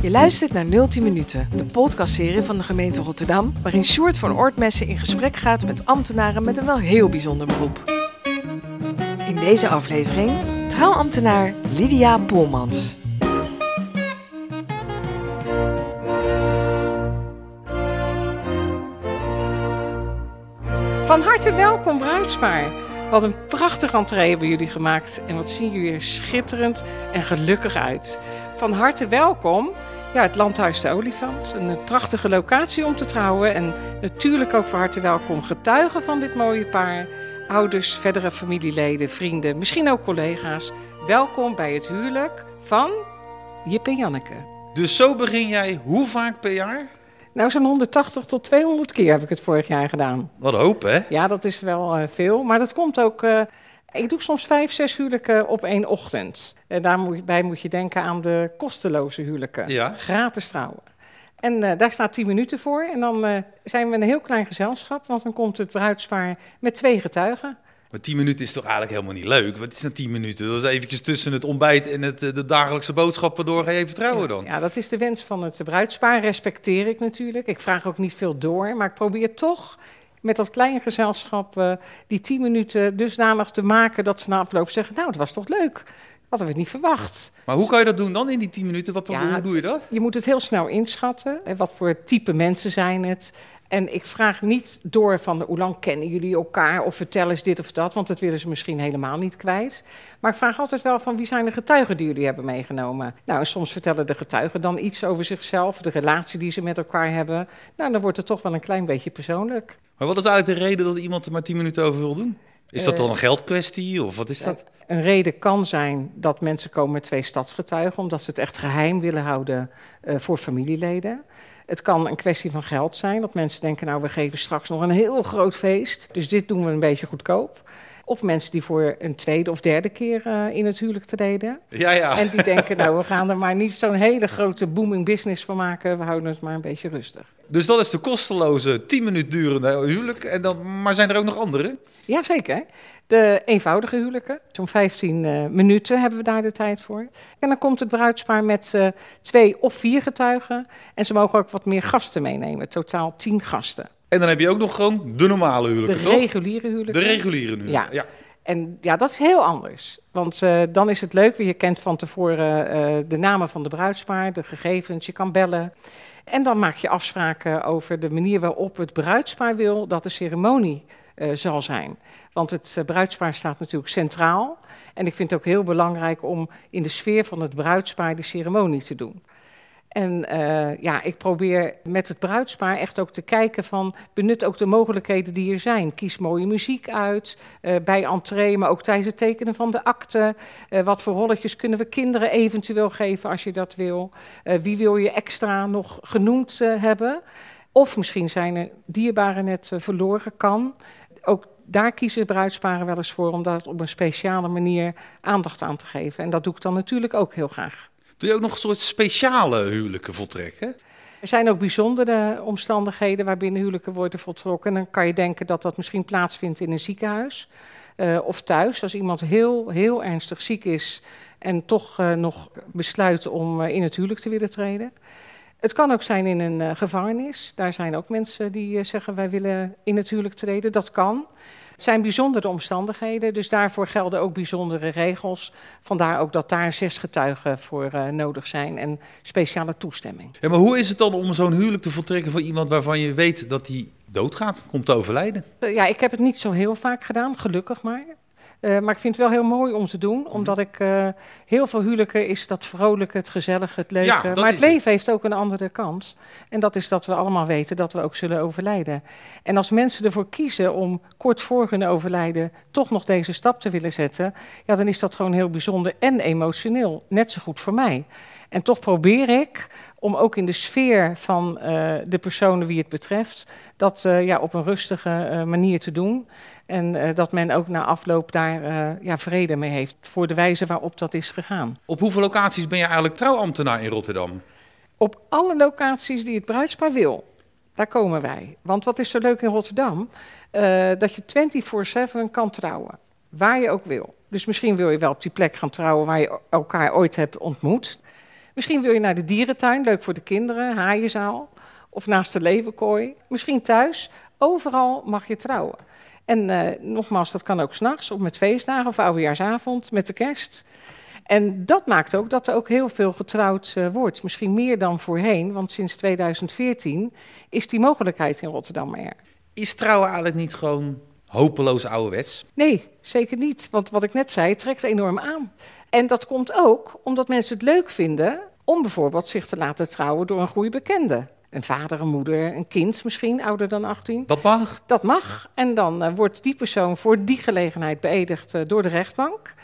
Je luistert naar 010 Minuten, de podcastserie van de gemeente Rotterdam, waarin Sjoerd van Oortmessen in gesprek gaat met ambtenaren met een wel heel bijzonder beroep. In deze aflevering trouwambtenaar Lydia Polmans. Van harte welkom, bruidspaar. Wat een prachtig entree hebben jullie gemaakt. En wat zien jullie er schitterend en gelukkig uit. Van harte welkom. Ja, het Landhuis de Olifant. Een prachtige locatie om te trouwen. En natuurlijk ook van harte welkom getuigen van dit mooie paar. Ouders, verdere familieleden, vrienden, misschien ook collega's. Welkom bij het huwelijk van Jip en Janneke. Dus zo begin jij hoe vaak per jaar? Nou, zo'n 180 tot 200 keer heb ik het vorig jaar gedaan. Wat hoop, hè? Ja, dat is wel uh, veel. Maar dat komt ook. Uh, ik doe soms vijf, zes huwelijken op één ochtend. En daarbij moet je denken aan de kosteloze huwelijken. Ja. Gratis trouwen. En uh, daar staat 10 minuten voor. En dan zijn we een heel klein gezelschap, want dan komt het bruidspaar met twee getuigen. Maar 10 minuten is toch eigenlijk helemaal niet leuk? Wat is dan 10 minuten? Dat is eventjes tussen het ontbijt en het, de dagelijkse boodschappen door. Ga je even trouwen dan? Ja, dat is de wens van het bruidspaar. Respecteer ik natuurlijk. Ik vraag ook niet veel door. Maar ik probeer toch met dat kleine gezelschap uh, die 10 minuten dusdanig te maken dat ze na afloop zeggen: Nou, het was toch leuk. Hadden we niet verwacht. Maar hoe kan je dat doen dan in die 10 minuten? Wat, ja, hoe doe je dat? Je moet het heel snel inschatten. Wat voor type mensen zijn het? En ik vraag niet door van hoe lang kennen jullie elkaar of vertel eens dit of dat, want dat willen ze misschien helemaal niet kwijt. Maar ik vraag altijd wel van wie zijn de getuigen die jullie hebben meegenomen. Nou, en soms vertellen de getuigen dan iets over zichzelf, de relatie die ze met elkaar hebben. Nou, dan wordt het toch wel een klein beetje persoonlijk. Maar wat is eigenlijk de reden dat iemand er maar tien minuten over wil doen? Is dat dan een geldkwestie of wat is dat? Een reden kan zijn dat mensen komen met twee stadsgetuigen, omdat ze het echt geheim willen houden uh, voor familieleden. Het kan een kwestie van geld zijn, dat mensen denken, nou we geven straks nog een heel groot feest, dus dit doen we een beetje goedkoop. Of mensen die voor een tweede of derde keer uh, in het huwelijk treden. Ja, ja. En die denken, nou we gaan er maar niet zo'n hele grote booming business van maken, we houden het maar een beetje rustig. Dus dat is de kosteloze 10 minuten durende huwelijk. En dan, maar zijn er ook nog andere? Jazeker. De eenvoudige huwelijken. Zo'n 15 uh, minuten hebben we daar de tijd voor. En dan komt het bruidspaar met uh, twee of vier getuigen. En ze mogen ook wat meer gasten meenemen. Totaal 10 gasten. En dan heb je ook nog gewoon de normale huwelijken, de toch? De reguliere huwelijken. De reguliere huwelijken, ja. ja. En ja, dat is heel anders. Want uh, dan is het leuk, je kent van tevoren uh, de namen van de bruidspaar, de gegevens, je kan bellen. En dan maak je afspraken over de manier waarop het bruidspaar wil dat de ceremonie uh, zal zijn. Want het uh, bruidspaar staat natuurlijk centraal. En ik vind het ook heel belangrijk om in de sfeer van het bruidspaar de ceremonie te doen. En uh, ja, ik probeer met het bruidspaar echt ook te kijken van... benut ook de mogelijkheden die er zijn. Kies mooie muziek uit, bij entree, maar ook tijdens het tekenen van de akte. Wat voor rolletjes kunnen we kinderen eventueel geven als je dat wil? wie wil je extra nog genoemd hebben? Of misschien zijn er dierbaren net verloren, kan. Ook daar kiezen bruidsparen wel eens voor om dat op een speciale manier aandacht aan te geven. En dat doe ik dan natuurlijk ook heel graag. Doe je ook nog een soort speciale huwelijken voltrekken? Er zijn ook bijzondere omstandigheden waarbinnen huwelijken worden voltrokken. Dan kan je denken dat dat misschien plaatsvindt in een ziekenhuis uh, of thuis. Als iemand heel, heel ernstig ziek is en toch uh, nog besluit om uh, in het huwelijk te willen treden. Het kan ook zijn in een uh, gevangenis. Daar zijn ook mensen die uh, zeggen wij willen in het huwelijk treden. Dat kan. Het zijn bijzondere omstandigheden, dus daarvoor gelden ook bijzondere regels. Vandaar ook dat daar zes getuigen voor uh, nodig zijn en speciale toestemming. Ja, maar hoe is het dan om zo'n huwelijk te voltrekken voor iemand waarvan je weet dat hij doodgaat, komt te overlijden? Ja, ik heb het niet zo heel vaak gedaan, gelukkig maar. Uh, maar ik vind het wel heel mooi om te doen, omdat ik uh, heel veel huwelijken is dat vrolijke, het gezellige, het leuke. Ja, maar het leven het. heeft ook een andere kant. En dat is dat we allemaal weten dat we ook zullen overlijden. En als mensen ervoor kiezen om kort voor hun overlijden toch nog deze stap te willen zetten, ja, dan is dat gewoon heel bijzonder en emotioneel. Net zo goed voor mij. En toch probeer ik om ook in de sfeer van uh, de personen wie het betreft, dat uh, ja, op een rustige uh, manier te doen. En dat men ook na afloop daar ja, vrede mee heeft voor de wijze waarop dat is gegaan. Op hoeveel locaties ben je eigenlijk trouwambtenaar in Rotterdam? Op alle locaties die het bruidspaar wil. Daar komen wij. Want wat is zo leuk in Rotterdam? dat je 24-7 kan trouwen. Waar je ook wil. Dus misschien wil je wel op die plek gaan trouwen waar je elkaar ooit hebt ontmoet. Misschien wil je naar de dierentuin, leuk voor de kinderen, haaienzaal. Of naast de levenkooi. Misschien thuis. Overal mag je trouwen. En uh, nogmaals, dat kan ook s'nachts, of met feestdagen of oudejaarsavond, met de kerst. En dat maakt ook dat er ook heel veel getrouwd uh, wordt. Misschien meer dan voorheen, want sinds 2014 is die mogelijkheid in Rotterdam er. Is trouwen eigenlijk niet gewoon hopeloos ouderwets? Nee, zeker niet. Want wat ik net zei, trekt enorm aan. En dat komt ook omdat mensen het leuk vinden om bijvoorbeeld zich te laten trouwen door een goede bekende. Een vader, een moeder, een kind misschien, ouder dan 18. Dat mag? Dat mag. En dan uh, wordt die persoon voor die gelegenheid beëdigd uh, door de rechtbank.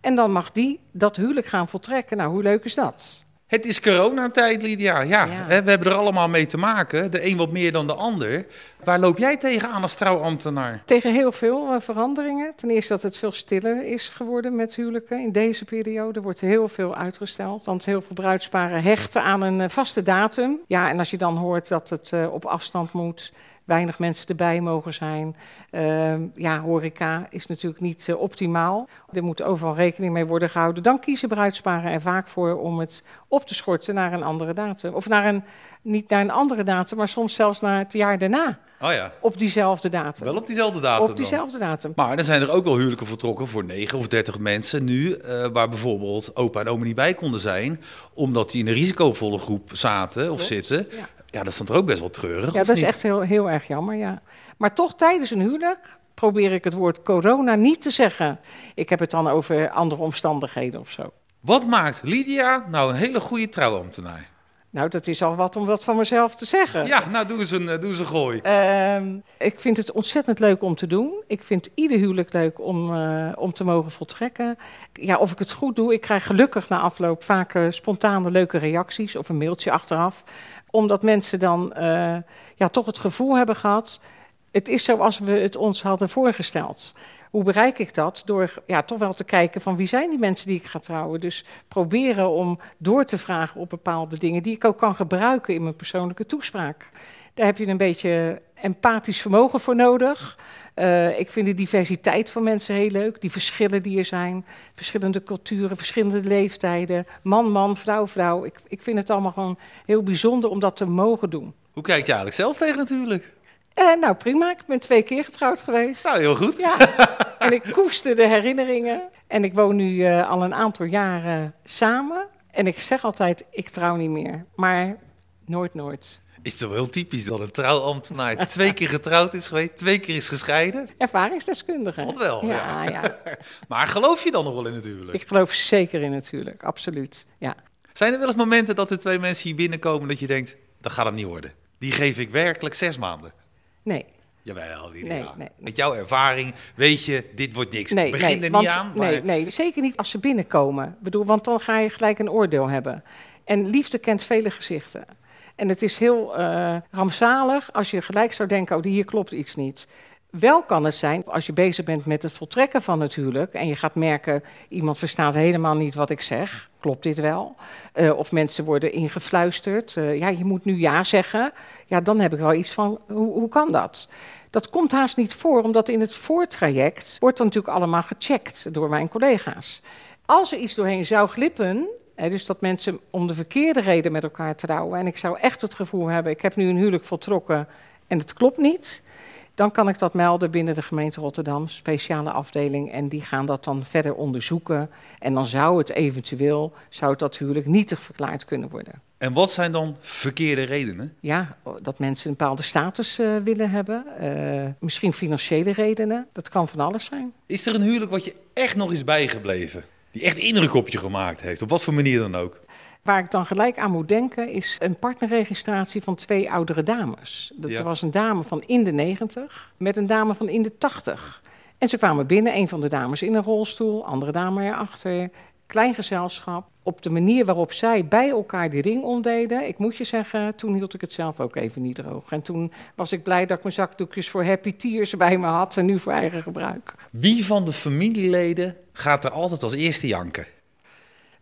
En dan mag die dat huwelijk gaan voltrekken. Nou, hoe leuk is dat? Het is coronatijd, Lydia. Ja, ja. we hebben er allemaal mee te maken. De een wat meer dan de ander. Waar loop jij tegenaan als trouwambtenaar? Tegen heel veel uh, veranderingen. Ten eerste dat het veel stiller is geworden met huwelijken. In deze periode wordt heel veel uitgesteld. Want heel veel bruidsparen hechten aan een uh, vaste datum. Ja, en als je dan hoort dat het uh, op afstand moet weinig mensen erbij mogen zijn. Uh, ja, horeca is natuurlijk niet uh, optimaal. Er moet overal rekening mee worden gehouden. Dan kiezen bruidsparen er vaak voor om het op te schorten naar een andere datum. Of naar een, niet naar een andere datum, maar soms zelfs naar het jaar daarna. Oh ja. Op diezelfde datum. Wel op diezelfde datum. Op diezelfde dan. datum. Maar er zijn er ook wel huwelijken vertrokken voor 9 of 30 mensen nu, uh, waar bijvoorbeeld opa en oma niet bij konden zijn, omdat die in een risicovolle groep zaten of Klopt. zitten. Ja. Ja, dat dan toch ook best wel treurig. Ja, dat niet? is echt heel, heel erg jammer, ja. Maar toch tijdens een huwelijk probeer ik het woord corona niet te zeggen. Ik heb het dan over andere omstandigheden of zo. Wat maakt Lydia nou een hele goede trouwambtenaar? Nou, dat is al wat om wat van mezelf te zeggen. Ja, nou, doe eens een, doe eens een gooi. Uh, ik vind het ontzettend leuk om te doen. Ik vind ieder huwelijk leuk om, uh, om te mogen voltrekken. Ja, of ik het goed doe, ik krijg gelukkig na afloop vaak uh, spontane leuke reacties of een mailtje achteraf. Omdat mensen dan ja, toch het gevoel hebben gehad... het is zoals we het ons hadden voorgesteld. Hoe bereik ik dat? Door ja, toch wel te kijken van wie zijn die mensen die ik ga trouwen. Dus proberen om door te vragen op bepaalde dingen die ik ook kan gebruiken in mijn persoonlijke toespraak. Daar heb je een beetje empathisch vermogen voor nodig. Uh, ik vind de diversiteit van mensen heel leuk. Die verschillen die er zijn. Verschillende culturen, verschillende leeftijden. Man, man, vrouw, vrouw. Ik, ik vind het allemaal gewoon heel bijzonder om dat te mogen doen. Hoe kijk je eigenlijk zelf tegen natuurlijk? Uh, nou, prima. Ik ben twee keer getrouwd geweest. Nou, heel goed. Ja. en ik koester de herinneringen. En ik woon nu uh, al een aantal jaren samen. En ik zeg altijd, ik trouw niet meer. Maar nooit, nooit. Is het wel heel typisch dat een trouwambtenaar twee keer getrouwd is geweest, twee keer is gescheiden? Ervaringsdeskundige. Wat wel, ja. ja. ja. maar geloof je dan nog wel in het huwelijk? Ik geloof zeker in het huwelijk, absoluut, ja. Zijn er wel eens momenten dat er twee mensen hier binnenkomen dat je denkt, dat gaat hem niet worden? Die geef ik werkelijk zes maanden. Nee. Jawel, die nee, nee, Met jouw ervaring weet je, dit wordt niks. Nee, Begin er want, niet aan. Maar... Nee, nee, zeker niet als ze binnenkomen. Ik bedoel, want dan ga je gelijk een oordeel hebben. En liefde kent vele gezichten. En het is heel uh, rampzalig als je gelijk zou denken, oh, hier klopt iets niet. Wel kan het zijn, als je bezig bent met het voltrekken van het huwelijk... en je gaat merken, iemand verstaat helemaal niet wat ik zeg. Klopt dit wel? Uh, of mensen worden ingefluisterd. Uh, ja, je moet nu ja zeggen. Ja, dan heb ik wel iets van, hoe, hoe kan dat? Dat komt haast niet voor, omdat in het voortraject... wordt natuurlijk allemaal gecheckt door mijn collega's. Als er iets doorheen zou glippen... Dus dat mensen om de verkeerde reden met elkaar trouwen... en ik zou echt het gevoel hebben, ik heb nu een huwelijk voltrokken... en het klopt niet... Dan kan ik dat melden binnen de gemeente Rotterdam, speciale afdeling. En die gaan dat dan verder onderzoeken. En dan zou het eventueel, zou het dat huwelijk nietig verklaard kunnen worden. En wat zijn dan verkeerde redenen? Ja, dat mensen een bepaalde status uh, willen hebben. Uh, misschien financiële redenen. Dat kan van alles zijn. Is er een huwelijk wat je echt nog is bijgebleven? Die echt indruk op je gemaakt heeft, op wat voor manier dan ook? Waar ik dan gelijk aan moet denken is een partnerregistratie van twee oudere dames. Dat ja. was een dame van in de 90 met een dame van in de 80. En ze kwamen binnen, een van de dames in een rolstoel, andere dame erachter. Klein gezelschap. Op de manier waarop zij bij elkaar die ring omdeden, ik moet je zeggen, toen hield ik het zelf ook even niet droog. En toen was ik blij dat ik mijn zakdoekjes voor happy tears bij me had en nu voor eigen gebruik. Wie van de familieleden gaat er altijd als eerste janken?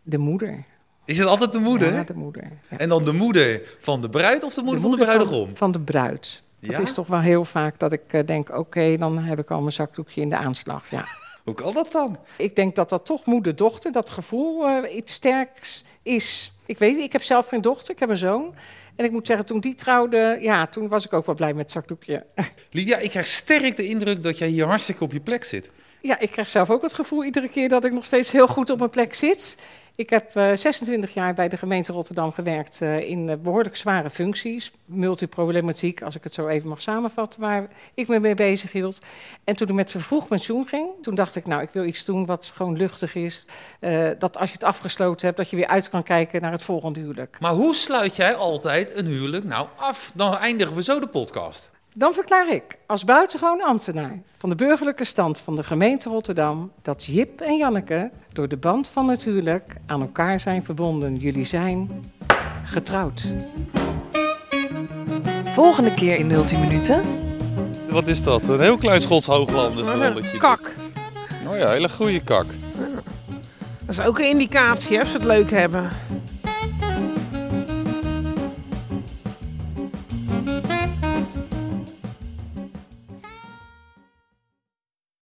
De moeder. Is het altijd de moeder? Ja, de moeder. Ja. En dan de moeder van de bruid of de moeder, de moeder van de bruidegom? Van, van de bruid. Dat ja? is toch wel heel vaak dat ik uh, denk, oké, okay, dan heb ik al mijn zakdoekje in de aanslag, ja. Hoe kan dat dan? Ik denk dat dat toch moeder-dochter, dat gevoel uh, iets sterks is. Ik weet ik heb zelf geen dochter, ik heb een zoon. En ik moet zeggen, toen die trouwde, ja, toen was ik ook wel blij met het zakdoekje. Lydia, ik krijg sterk de indruk dat jij hier hartstikke op je plek zit. Ja, ik krijg zelf ook het gevoel iedere keer dat ik nog steeds heel goed op mijn plek zit. Ik heb uh, eh, 26 jaar bij de gemeente Rotterdam gewerkt uh, in uh, behoorlijk zware functies. Multiproblematiek, als ik het zo even mag samenvatten, waar ik me mee bezig hield. En toen ik met vervroegd pensioen ging, toen dacht ik, nou, ik wil iets doen wat gewoon luchtig is. dat als je het afgesloten hebt, dat je weer uit kan kijken naar het volgende huwelijk. Maar hoe sluit jij altijd een huwelijk nou af? Dan eindigen we zo de podcast. Dan verklaar ik als buitengewoon ambtenaar van de burgerlijke stand van de gemeente Rotterdam dat Jip en Janneke door de band van natuurlijk aan elkaar zijn verbonden. Jullie zijn getrouwd. Volgende keer in 010 minuten. Wat is dat? Een heel klein Schots hooglanders Kak. Oh ja, hele goede kak. Dat is ook een indicatie, hè, als ze het leuk hebben.